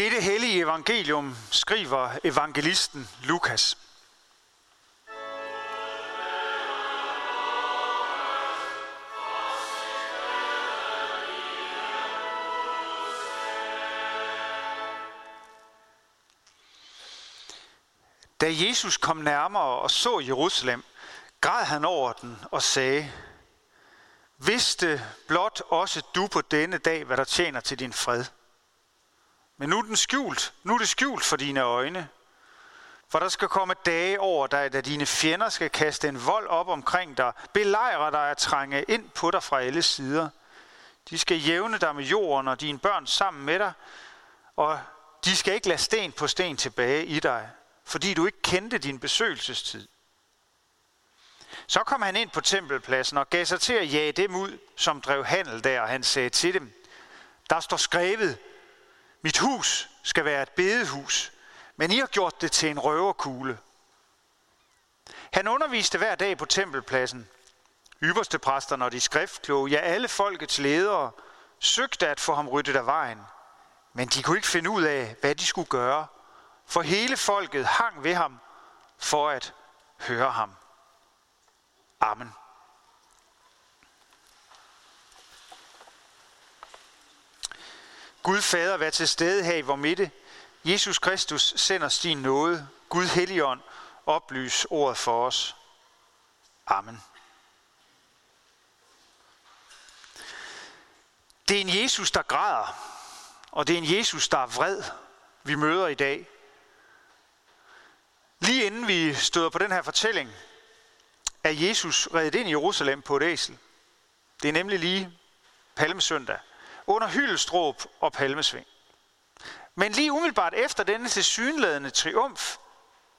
Dette hellige evangelium skriver evangelisten Lukas. Da Jesus kom nærmere og så Jerusalem, græd han over den og sagde, Vidste blot også du på denne dag, hvad der tjener til din fred. Men nu er, den skjult. nu er det skjult for dine øjne. For der skal komme dage over dig, da dine fjender skal kaste en vold op omkring dig, belejre dig at trænge ind på dig fra alle sider. De skal jævne dig med jorden og dine børn sammen med dig, og de skal ikke lade sten på sten tilbage i dig, fordi du ikke kendte din besøgelsestid. Så kom han ind på tempelpladsen og gav sig til at jage dem ud, som drev handel der, og han sagde til dem, der står skrevet, mit hus skal være et bedehus, men I har gjort det til en røverkugle. Han underviste hver dag på tempelpladsen. Ypperste præsterne og de skriftkloge, ja alle folkets ledere, søgte at få ham ryddet af vejen. Men de kunne ikke finde ud af, hvad de skulle gøre, for hele folket hang ved ham for at høre ham. Amen. Gud Fader, vær til stede her i vor midte. Jesus Kristus sender sin nåde. Gud Helligånd, oplys ordet for os. Amen. Det er en Jesus, der græder, og det er en Jesus, der er vred, vi møder i dag. Lige inden vi støder på den her fortælling, er Jesus reddet ind i Jerusalem på et æsel. Det er nemlig lige palmesøndag under hyldestråb og palmesving. Men lige umiddelbart efter denne tilsyneladende triumf,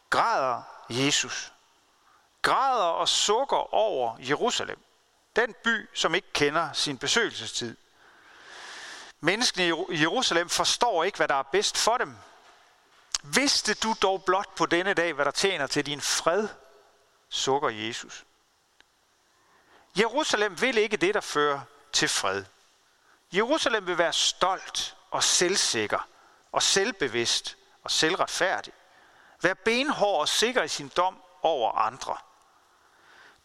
græder Jesus. Græder og sukker over Jerusalem. Den by, som ikke kender sin besøgelsestid. Menneskene i Jerusalem forstår ikke, hvad der er bedst for dem. Vidste du dog blot på denne dag, hvad der tjener til din fred, sukker Jesus. Jerusalem vil ikke det, der fører til fred. Jerusalem vil være stolt og selvsikker og selvbevidst og selvretfærdig. Vær benhård og sikker i sin dom over andre.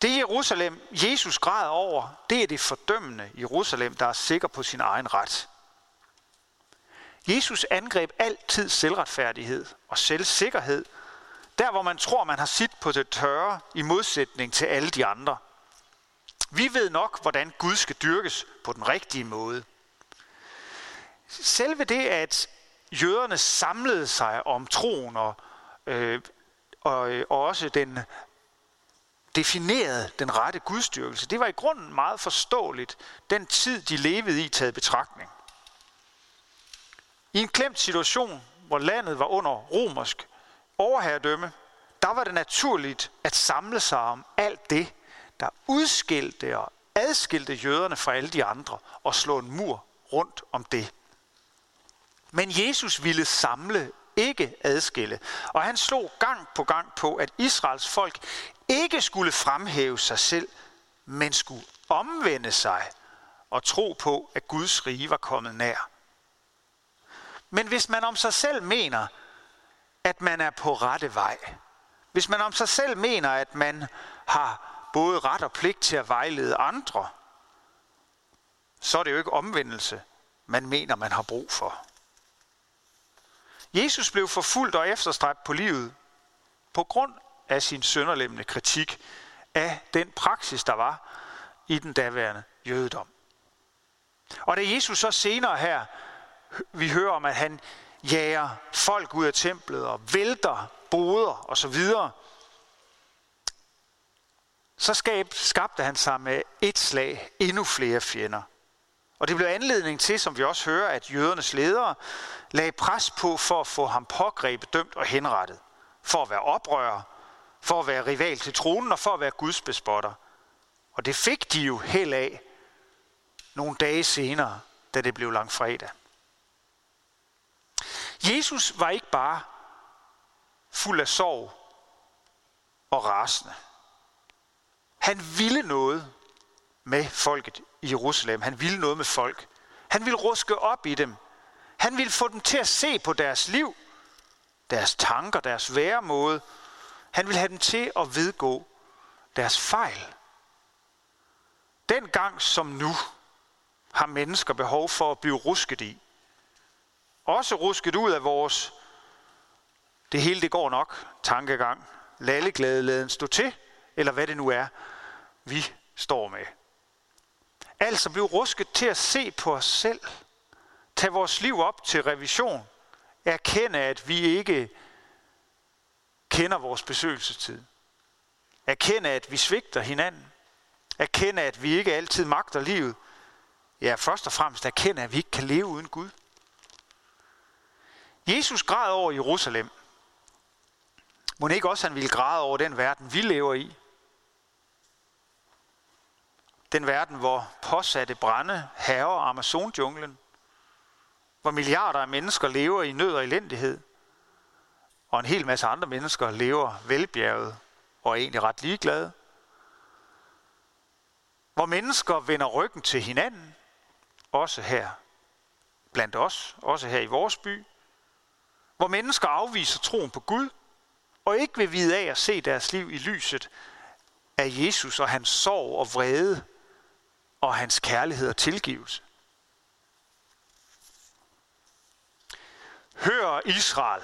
Det Jerusalem, Jesus græd over, det er det fordømmende Jerusalem, der er sikker på sin egen ret. Jesus angreb altid selvretfærdighed og selvsikkerhed, der hvor man tror, man har sit på det tørre i modsætning til alle de andre. Vi ved nok, hvordan Gud skal dyrkes på den rigtige måde – selve det, at jøderne samlede sig om troen og, øh, og, øh, og også den definerede den rette gudstyrkelse, det var i grunden meget forståeligt, den tid, de levede i, taget betragtning. I en klemt situation, hvor landet var under romersk overherredømme, der var det naturligt at samle sig om alt det, der udskilte og adskilte jøderne fra alle de andre, og slå en mur rundt om det. Men Jesus ville samle, ikke adskille. Og han slog gang på gang på, at Israels folk ikke skulle fremhæve sig selv, men skulle omvende sig og tro på, at Guds rige var kommet nær. Men hvis man om sig selv mener, at man er på rette vej, hvis man om sig selv mener, at man har både ret og pligt til at vejlede andre, så er det jo ikke omvendelse, man mener, man har brug for. Jesus blev forfulgt og efterstræbt på livet på grund af sin sønderlemmende kritik af den praksis, der var i den daværende jødedom. Og da Jesus så senere her, vi hører om, at han jager folk ud af templet og vælter boder og så videre, så skabte han sig med et slag endnu flere fjender. Og det blev anledning til, som vi også hører, at jødernes ledere lagde pres på for at få ham pågrebet, dømt og henrettet. For at være oprører, for at være rival til tronen og for at være Guds bespotter. Og det fik de jo held af nogle dage senere, da det blev langfredag. Jesus var ikke bare fuld af sorg og rasende. Han ville noget med folket i Jerusalem. Han ville noget med folk. Han ville ruske op i dem. Han ville få dem til at se på deres liv, deres tanker, deres væremåde. Han ville have dem til at vedgå deres fejl. Den gang som nu har mennesker behov for at blive rusket i. Også rusket ud af vores det hele det går nok tankegang. lalleglædeladen stå til, eller hvad det nu er, vi står med. Altså blive rusket til at se på os selv. tage vores liv op til revision. Erkende, at vi ikke kender vores besøgelsestid. Erkende, at vi svigter hinanden. Erkende, at vi ikke altid magter livet. Ja, først og fremmest erkende, at vi ikke kan leve uden Gud. Jesus græd over Jerusalem. Må ikke også han ville græde over den verden, vi lever i? Den verden, hvor påsatte brænde herrer Amazonjunglen, hvor milliarder af mennesker lever i nød og elendighed, og en hel masse andre mennesker lever velbjerget og er egentlig ret ligeglade. Hvor mennesker vender ryggen til hinanden, også her blandt os, også her i vores by. Hvor mennesker afviser troen på Gud, og ikke vil vide af at se deres liv i lyset af Jesus og hans sorg og vrede og hans kærlighed og tilgivelse. Hør Israel.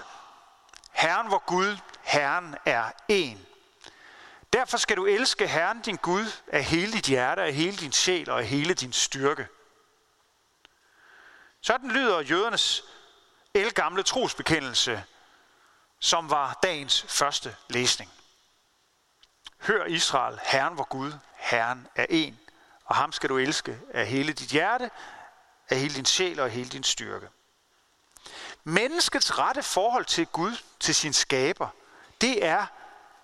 Herren vor Gud, Herren er en. Derfor skal du elske Herren din Gud af hele dit hjerte, af hele din sjæl og af hele din styrke. Sådan lyder jødernes elgamle trosbekendelse, som var dagens første læsning. Hør Israel, Herren vor Gud, Herren er en, og ham skal du elske af hele dit hjerte, af hele din sjæl og af hele din styrke. Menneskets rette forhold til Gud, til sin skaber, det er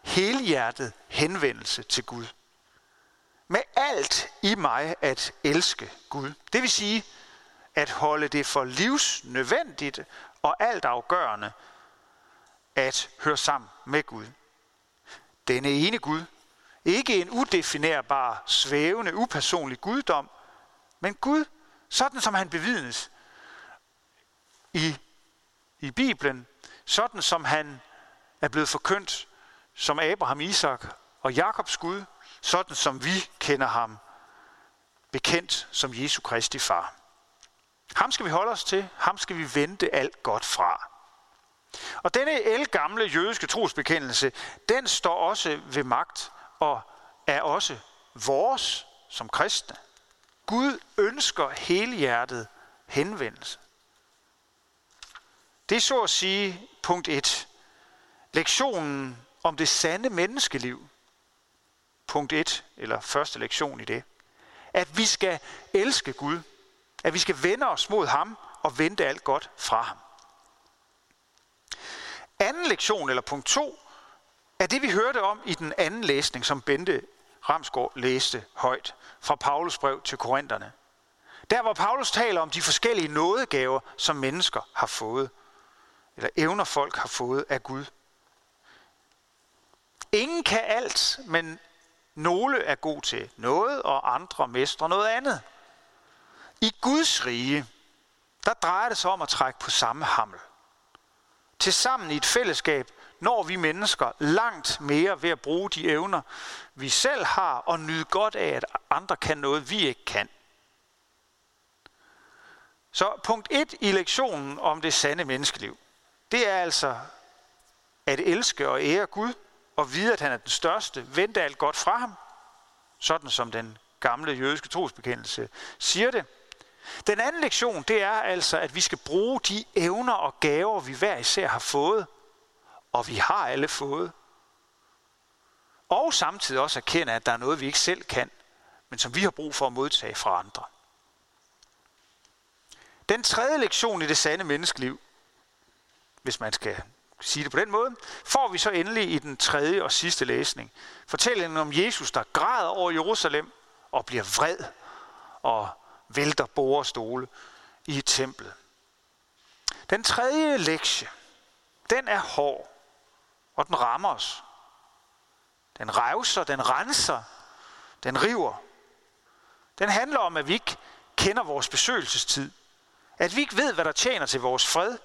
helhjertet henvendelse til Gud. Med alt i mig at elske Gud. Det vil sige, at holde det for livsnødvendigt og alt afgørende at høre sammen med Gud. Denne ene Gud, ikke en udefinerbar, svævende, upersonlig guddom, men Gud, sådan som han bevidnes i, i Bibelen, sådan som han er blevet forkyndt som Abraham, Isak og Jakobs Gud, sådan som vi kender ham, bekendt som Jesu Kristi far. Ham skal vi holde os til, ham skal vi vente alt godt fra. Og denne elgamle jødiske trosbekendelse, den står også ved magt og er også vores som kristne. Gud ønsker helhjertet henvendelse. Det er så at sige punkt 1. Lektionen om det sande menneskeliv. Punkt 1, eller første lektion i det. At vi skal elske Gud. At vi skal vende os mod ham og vente alt godt fra ham. Anden lektion, eller punkt 2, er det, vi hørte om i den anden læsning, som Bente Ramsgaard læste højt fra Paulus brev til Korintherne. Der hvor Paulus taler om de forskellige nådegaver, som mennesker har fået, eller evner folk har fået af Gud. Ingen kan alt, men nogle er god til noget, og andre mestrer noget andet. I Guds rige, der drejer det sig om at trække på samme hammel. Tilsammen i et fællesskab når vi mennesker langt mere ved at bruge de evner, vi selv har, og nyde godt af, at andre kan noget, vi ikke kan. Så punkt 1 i lektionen om det sande menneskeliv, det er altså at elske og ære Gud, og vide, at han er den største, vente alt godt fra ham, sådan som den gamle jødiske trosbekendelse siger det. Den anden lektion, det er altså, at vi skal bruge de evner og gaver, vi hver især har fået, og vi har alle fået. Og samtidig også erkende, at der er noget, vi ikke selv kan, men som vi har brug for at modtage fra andre. Den tredje lektion i det sande menneskeliv, hvis man skal sige det på den måde, får vi så endelig i den tredje og sidste læsning. Fortællingen om Jesus, der græder over Jerusalem og bliver vred og vælter bord og stole i et tempel. Den tredje lektie, den er hård, og den rammer os. Den revser, den renser, den river. Den handler om, at vi ikke kender vores besøgelsestid. At vi ikke ved, hvad der tjener til vores fred,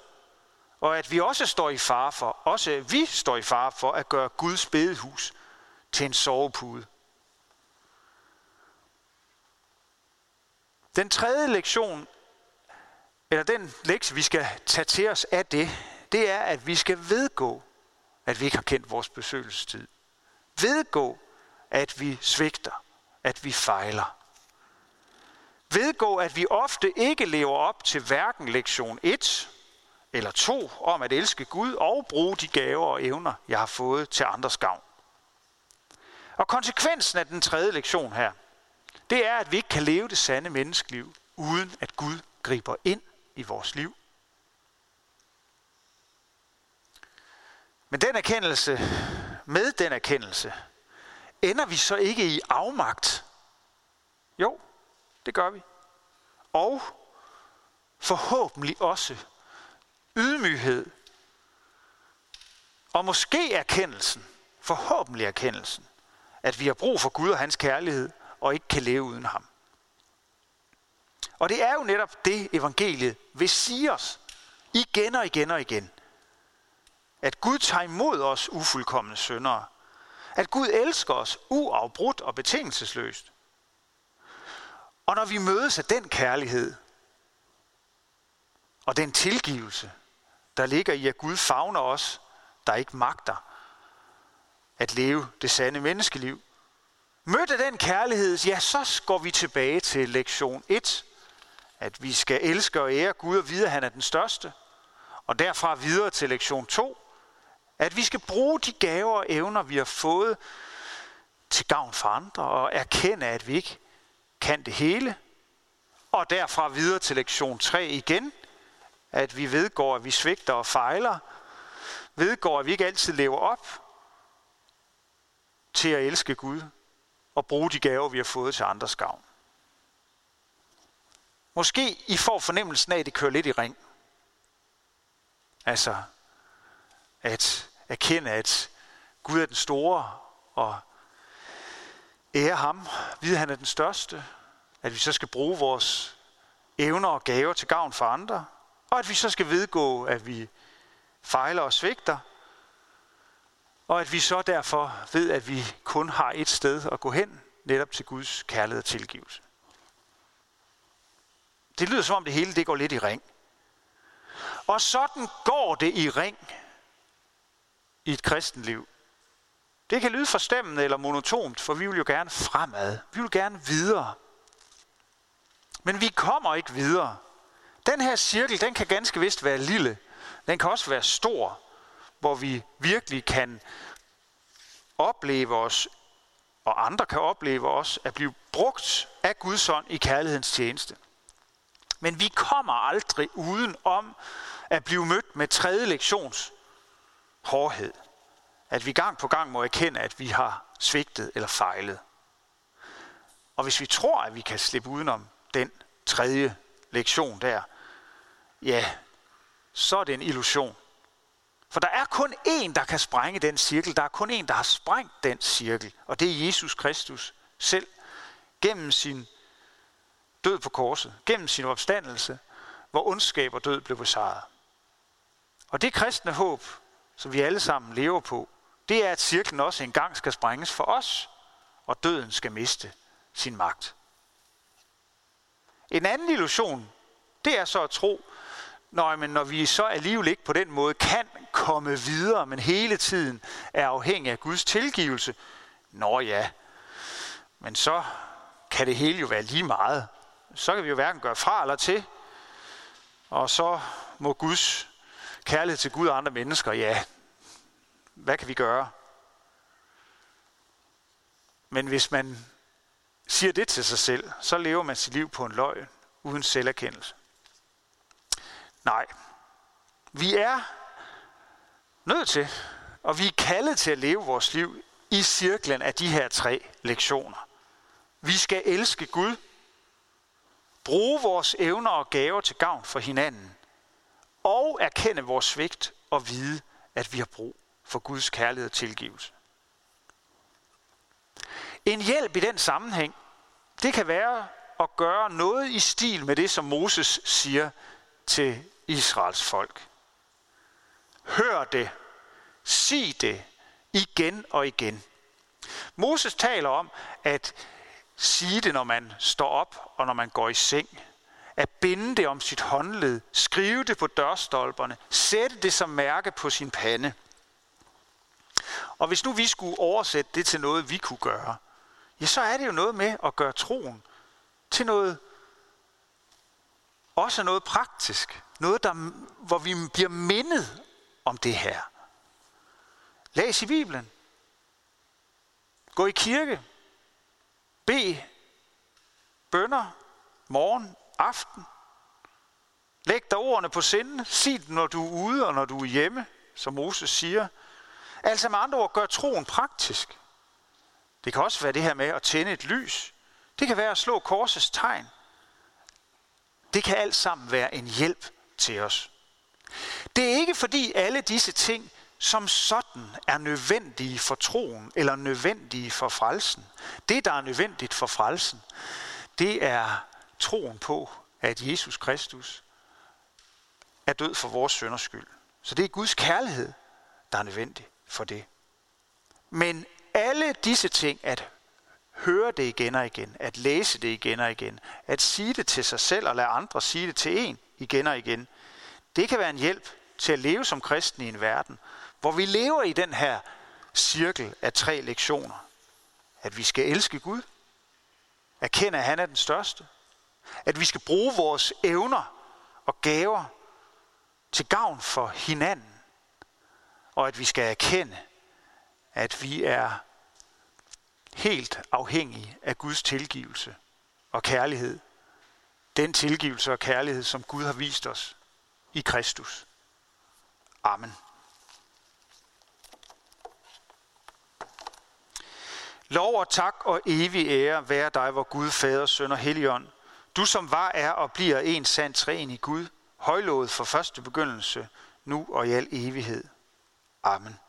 og at vi også står i fare for, også vi står i fare for at gøre Guds bedehus til en sovepude. Den tredje lektion, eller den lektie, vi skal tage til os af det, det er, at vi skal vedgå, at vi ikke har kendt vores besøgelsestid. Vedgå, at vi svigter, at vi fejler. Vedgå, at vi ofte ikke lever op til hverken lektion 1 eller 2 om at elske Gud og bruge de gaver og evner, jeg har fået til andres gavn. Og konsekvensen af den tredje lektion her, det er, at vi ikke kan leve det sande menneskeliv, uden at Gud griber ind i vores liv. Men den erkendelse, med den erkendelse, ender vi så ikke i afmagt? Jo, det gør vi. Og forhåbentlig også ydmyghed. Og måske erkendelsen, forhåbentlig erkendelsen, at vi har brug for Gud og hans kærlighed, og ikke kan leve uden ham. Og det er jo netop det, evangeliet vil sige os igen og igen og igen. At Gud tager imod os ufuldkommende syndere. At Gud elsker os uafbrudt og betingelsesløst. Og når vi mødes af den kærlighed og den tilgivelse, der ligger i, at Gud favner os, der ikke magter at leve det sande menneskeliv. Mødt af den kærlighed, ja, så går vi tilbage til lektion 1, at vi skal elske og ære Gud og vide, at han er den største. Og derfra videre til lektion 2, at vi skal bruge de gaver og evner, vi har fået til gavn for andre, og erkende, at vi ikke kan det hele. Og derfra videre til lektion 3 igen, at vi vedgår, at vi svigter og fejler, vedgår, at vi ikke altid lever op til at elske Gud og bruge de gaver, vi har fået til andres gavn. Måske I får fornemmelsen af, at det kører lidt i ring. Altså, at erkende, at Gud er den store, og ære ham, vide, at han er den største, at vi så skal bruge vores evner og gaver til gavn for andre, og at vi så skal vedgå, at vi fejler og svigter, og at vi så derfor ved, at vi kun har et sted at gå hen, netop til Guds kærlighed og tilgivelse. Det lyder som om det hele det går lidt i ring. Og sådan går det i ring i et kristenliv. Det kan lyde forstemmende eller monotont, for vi vil jo gerne fremad. Vi vil gerne videre. Men vi kommer ikke videre. Den her cirkel, den kan ganske vist være lille. Den kan også være stor, hvor vi virkelig kan opleve os, og andre kan opleve os, at blive brugt af Guds ånd i kærlighedens tjeneste. Men vi kommer aldrig uden om at blive mødt med tredje lektions hårdhed. At vi gang på gang må erkende, at vi har svigtet eller fejlet. Og hvis vi tror, at vi kan slippe udenom den tredje lektion der, ja, så er det en illusion. For der er kun én, der kan sprænge den cirkel. Der er kun én, der har sprængt den cirkel. Og det er Jesus Kristus selv. Gennem sin død på korset. Gennem sin opstandelse, hvor ondskab og død blev besejret. Og det kristne håb, som vi alle sammen lever på, det er, at cirklen også engang skal sprænges for os, og døden skal miste sin magt. En anden illusion, det er så at tro, når, men når vi så alligevel ikke på den måde kan komme videre, men hele tiden er afhængig af Guds tilgivelse, nå ja, men så kan det hele jo være lige meget. Så kan vi jo hverken gøre fra eller til, og så må Guds kærlighed til Gud og andre mennesker, ja, hvad kan vi gøre? Men hvis man siger det til sig selv, så lever man sit liv på en løgn, uden selverkendelse. Nej, vi er nødt til, og vi er kaldet til at leve vores liv i cirklen af de her tre lektioner. Vi skal elske Gud, bruge vores evner og gaver til gavn for hinanden, og erkende vores svigt og vide, at vi har brug for Guds kærlighed og tilgivelse. En hjælp i den sammenhæng, det kan være at gøre noget i stil med det, som Moses siger til Israels folk. Hør det. Sig det igen og igen. Moses taler om at sige det, når man står op og når man går i seng. At binde det om sit håndled, skrive det på dørstolperne, sætte det som mærke på sin pande. Og hvis nu vi skulle oversætte det til noget, vi kunne gøre, ja, så er det jo noget med at gøre troen til noget, også noget praktisk. Noget, der, hvor vi bliver mindet om det her. Læs i Bibelen. Gå i kirke. Be bønder morgen, aften. Læg dig ordene på sinden. Sig dem, når du er ude og når du er hjemme, som Moses siger. Altså med andre ord, gør troen praktisk. Det kan også være det her med at tænde et lys. Det kan være at slå korsets tegn. Det kan alt sammen være en hjælp til os. Det er ikke fordi alle disse ting som sådan er nødvendige for troen eller nødvendige for frelsen. Det, der er nødvendigt for frelsen, det er troen på, at Jesus Kristus er død for vores sønders skyld. Så det er Guds kærlighed, der er nødvendig for det. Men alle disse ting, at høre det igen og igen, at læse det igen og igen, at sige det til sig selv og lade andre sige det til en igen og igen, det kan være en hjælp til at leve som kristen i en verden, hvor vi lever i den her cirkel af tre lektioner. At vi skal elske Gud, erkende, at han er den største, at vi skal bruge vores evner og gaver til gavn for hinanden, og at vi skal erkende, at vi er helt afhængige af Guds tilgivelse og kærlighed. Den tilgivelse og kærlighed, som Gud har vist os i Kristus. Amen. Lov og tak og evig ære være dig, hvor Gud, Fader, Søn og Helligånd. Du som var, er og bliver en sand træen i Gud, højlået for første begyndelse, nu og i al evighed. Amen.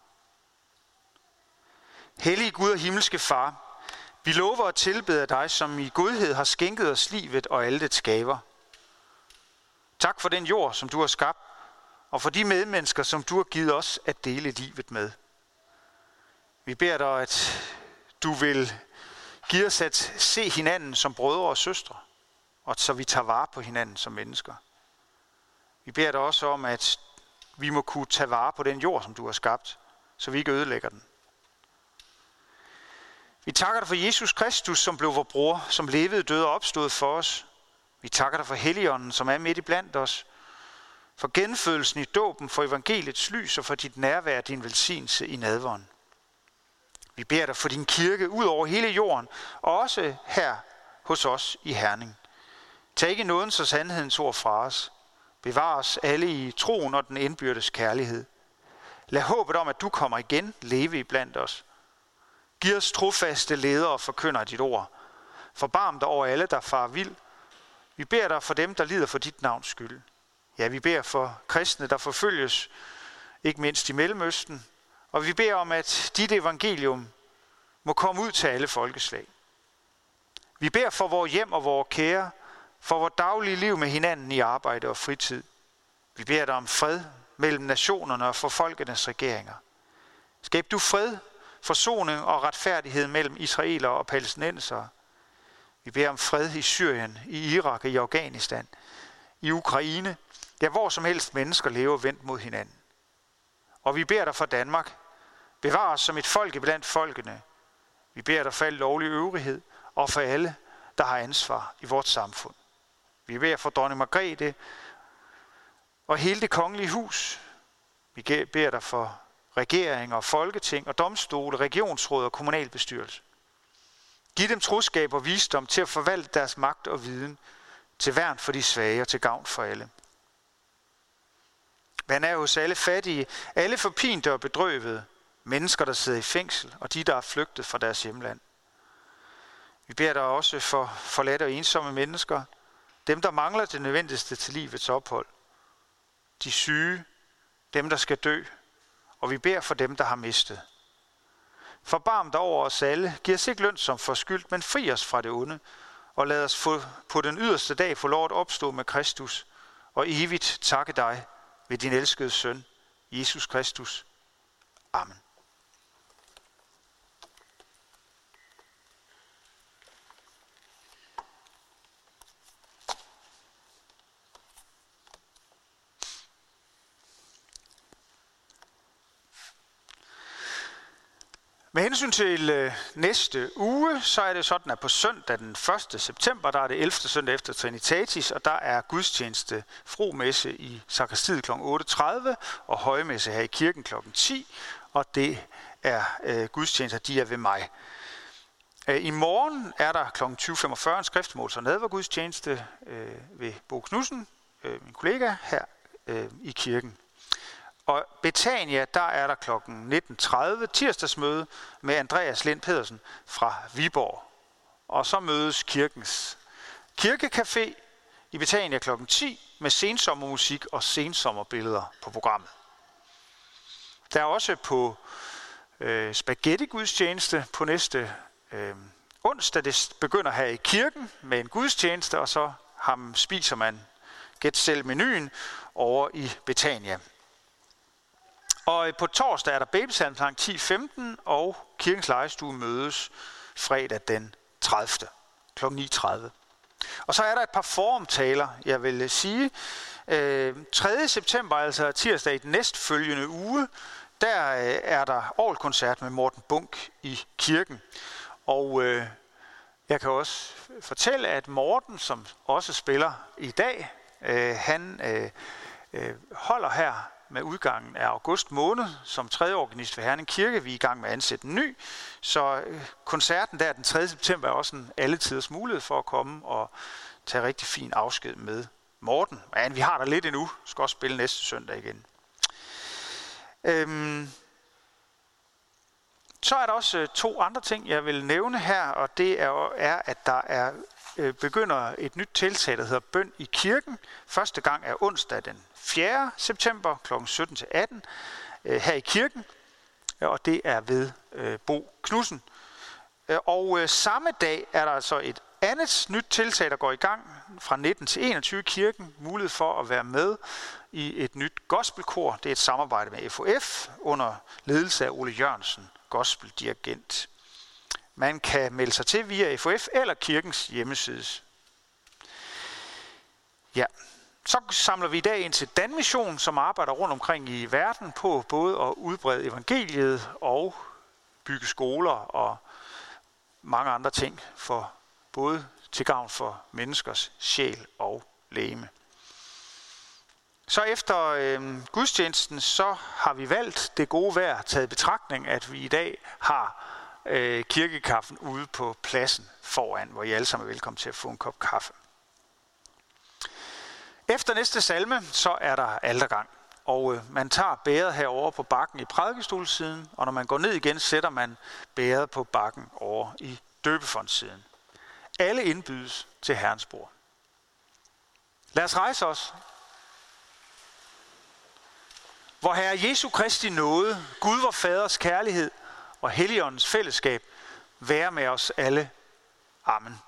Hellige Gud og himmelske Far, vi lover at tilbede dig, som i godhed har skænket os livet og alle det skaber. Tak for den jord, som du har skabt, og for de medmennesker, som du har givet os at dele livet med. Vi beder dig, at du vil give os at se hinanden som brødre og søstre, og så vi tager vare på hinanden som mennesker. Vi beder dig også om, at vi må kunne tage vare på den jord, som du har skabt, så vi ikke ødelægger den. Vi takker dig for Jesus Kristus, som blev vores bror, som levede, døde og opstod for os. Vi takker dig for Helligånden, som er midt i blandt os. For genfødelsen i dåben, for evangeliets lys og for dit nærvær, din velsignelse i nadvånd. Vi beder dig for din kirke ud over hele jorden, og også her hos os i Herning. Tag ikke nådens og sandhedens ord fra os. Bevar os alle i troen og den indbyrdes kærlighed. Lad håbet om, at du kommer igen, leve i blandt os. Giv os trofaste ledere og forkynder dit ord. Forbarm dig over alle, der far vild. Vi beder dig for dem, der lider for dit navns skyld. Ja, vi beder for kristne, der forfølges, ikke mindst i Mellemøsten, og vi beder om, at dit evangelium må komme ud til alle folkeslag. Vi beder for vores hjem og vores kære, for vores daglige liv med hinanden i arbejde og fritid. Vi beder dig om fred mellem nationerne og for folkenes regeringer. Skab du fred, forsoning og retfærdighed mellem israelere og palæstinensere. Vi beder om fred i Syrien, i Irak og i Afghanistan, i Ukraine, ja hvor som helst mennesker lever vendt mod hinanden. Og vi beder dig for Danmark, Bevar os som et folk blandt folkene. Vi beder dig for al lovlig øvrighed og for alle, der har ansvar i vores samfund. Vi beder for dronning Margrethe og hele det kongelige hus. Vi beder dig for regering og folketing og domstole, regionsråd og kommunalbestyrelse. Giv dem troskab og visdom til at forvalte deres magt og viden til værn for de svage og til gavn for alle. Vand er hos alle fattige, alle forpinte og bedrøvede, mennesker, der sidder i fængsel, og de, der er flygtet fra deres hjemland. Vi beder dig også for forladte og ensomme mennesker, dem, der mangler det nødvendigste til livets ophold, de syge, dem, der skal dø, og vi beder for dem, der har mistet. Forbarm dig over os alle, giv os ikke løn som forskyldt, men fri os fra det onde, og lad os få, på den yderste dag få lov at opstå med Kristus og evigt takke dig ved din elskede søn, Jesus Kristus. Amen. Med hensyn til øh, næste uge, så er det sådan, at på søndag den 1. september, der er det 11. søndag efter Trinitatis, og der er gudstjeneste fromesse i Sakristiet kl. 8.30 og højmesse her i kirken kl. 10, og det er øh, gudstjenester, de er ved mig. Øh, I morgen er der kl. 20.45 en skriftmåls- og nadvergudstjeneste øh, ved Bo Knudsen, øh, min kollega, her øh, i kirken. Og Betania, der er der kl. 19.30 tirsdagsmøde med Andreas Lind Pedersen fra Viborg. Og så mødes kirkens kirkecafé i Betania kl. 10 med sensommermusik og sensommerbilleder på programmet. Der er også på øh, spaghetti-gudstjeneste på næste øh, onsdag. Det begynder her i kirken med en gudstjeneste, og så ham spiser man gæt selv menuen over i Betania. Og øh, på torsdag er der babysalmsang 10.15, og kirkens lejestue mødes fredag den 30. kl. 9.30. Og så er der et par formtaler, jeg vil øh, sige. Øh, 3. September, altså tirsdag i den næstfølgende uge, der øh, er der årkoncert med Morten Bunk i kirken. Og øh, jeg kan også fortælle, at Morten, som også spiller i dag, øh, han øh, holder her med udgangen af august måned som tredje organist ved Herning Kirke. Vi er i gang med at ansætte en ny, så øh, koncerten der den 3. september er også en alletiders mulighed for at komme og tage rigtig fin afsked med Morten. Men vi har der lidt endnu, skal også spille næste søndag igen. Øhm, så er der også øh, to andre ting, jeg vil nævne her, og det er, er at der er øh, begynder et nyt tiltag, der hedder Bøn i kirken. Første gang er onsdag den 4. september kl. 17-18 øh, her i kirken, øh, og det er ved øh, Bo Knudsen. Øh, og øh, samme dag er der altså et andet nyt tiltag, der går i gang fra 19 til 21 kirken. Mulighed for at være med i et nyt gospelkor. Det er et samarbejde med FOF under ledelse af Ole Jørgensen, gospeldirigent. Man kan melde sig til via FOF eller kirkens hjemmeside. Ja, så samler vi i dag ind til Danmission, som arbejder rundt omkring i verden på både at udbrede evangeliet og bygge skoler og mange andre ting for både til gavn for menneskers sjæl og læme. Så efter øh, gudstjenesten, så har vi valgt det gode vejr, taget betragtning, at vi i dag har øh, kirkekaffen ude på pladsen foran, hvor I alle sammen er velkommen til at få en kop kaffe. Efter næste salme, så er der altergang. Og øh, man tager bæret herover på bakken i prædikestolsiden, og når man går ned igen, sætter man bæret på bakken over i døbefondssiden. Alle indbydes til Herrens bord. Lad os rejse os. Hvor Herre Jesu Kristi nåde, Gud vor Faders kærlighed og Helligåndens fællesskab være med os alle. Amen.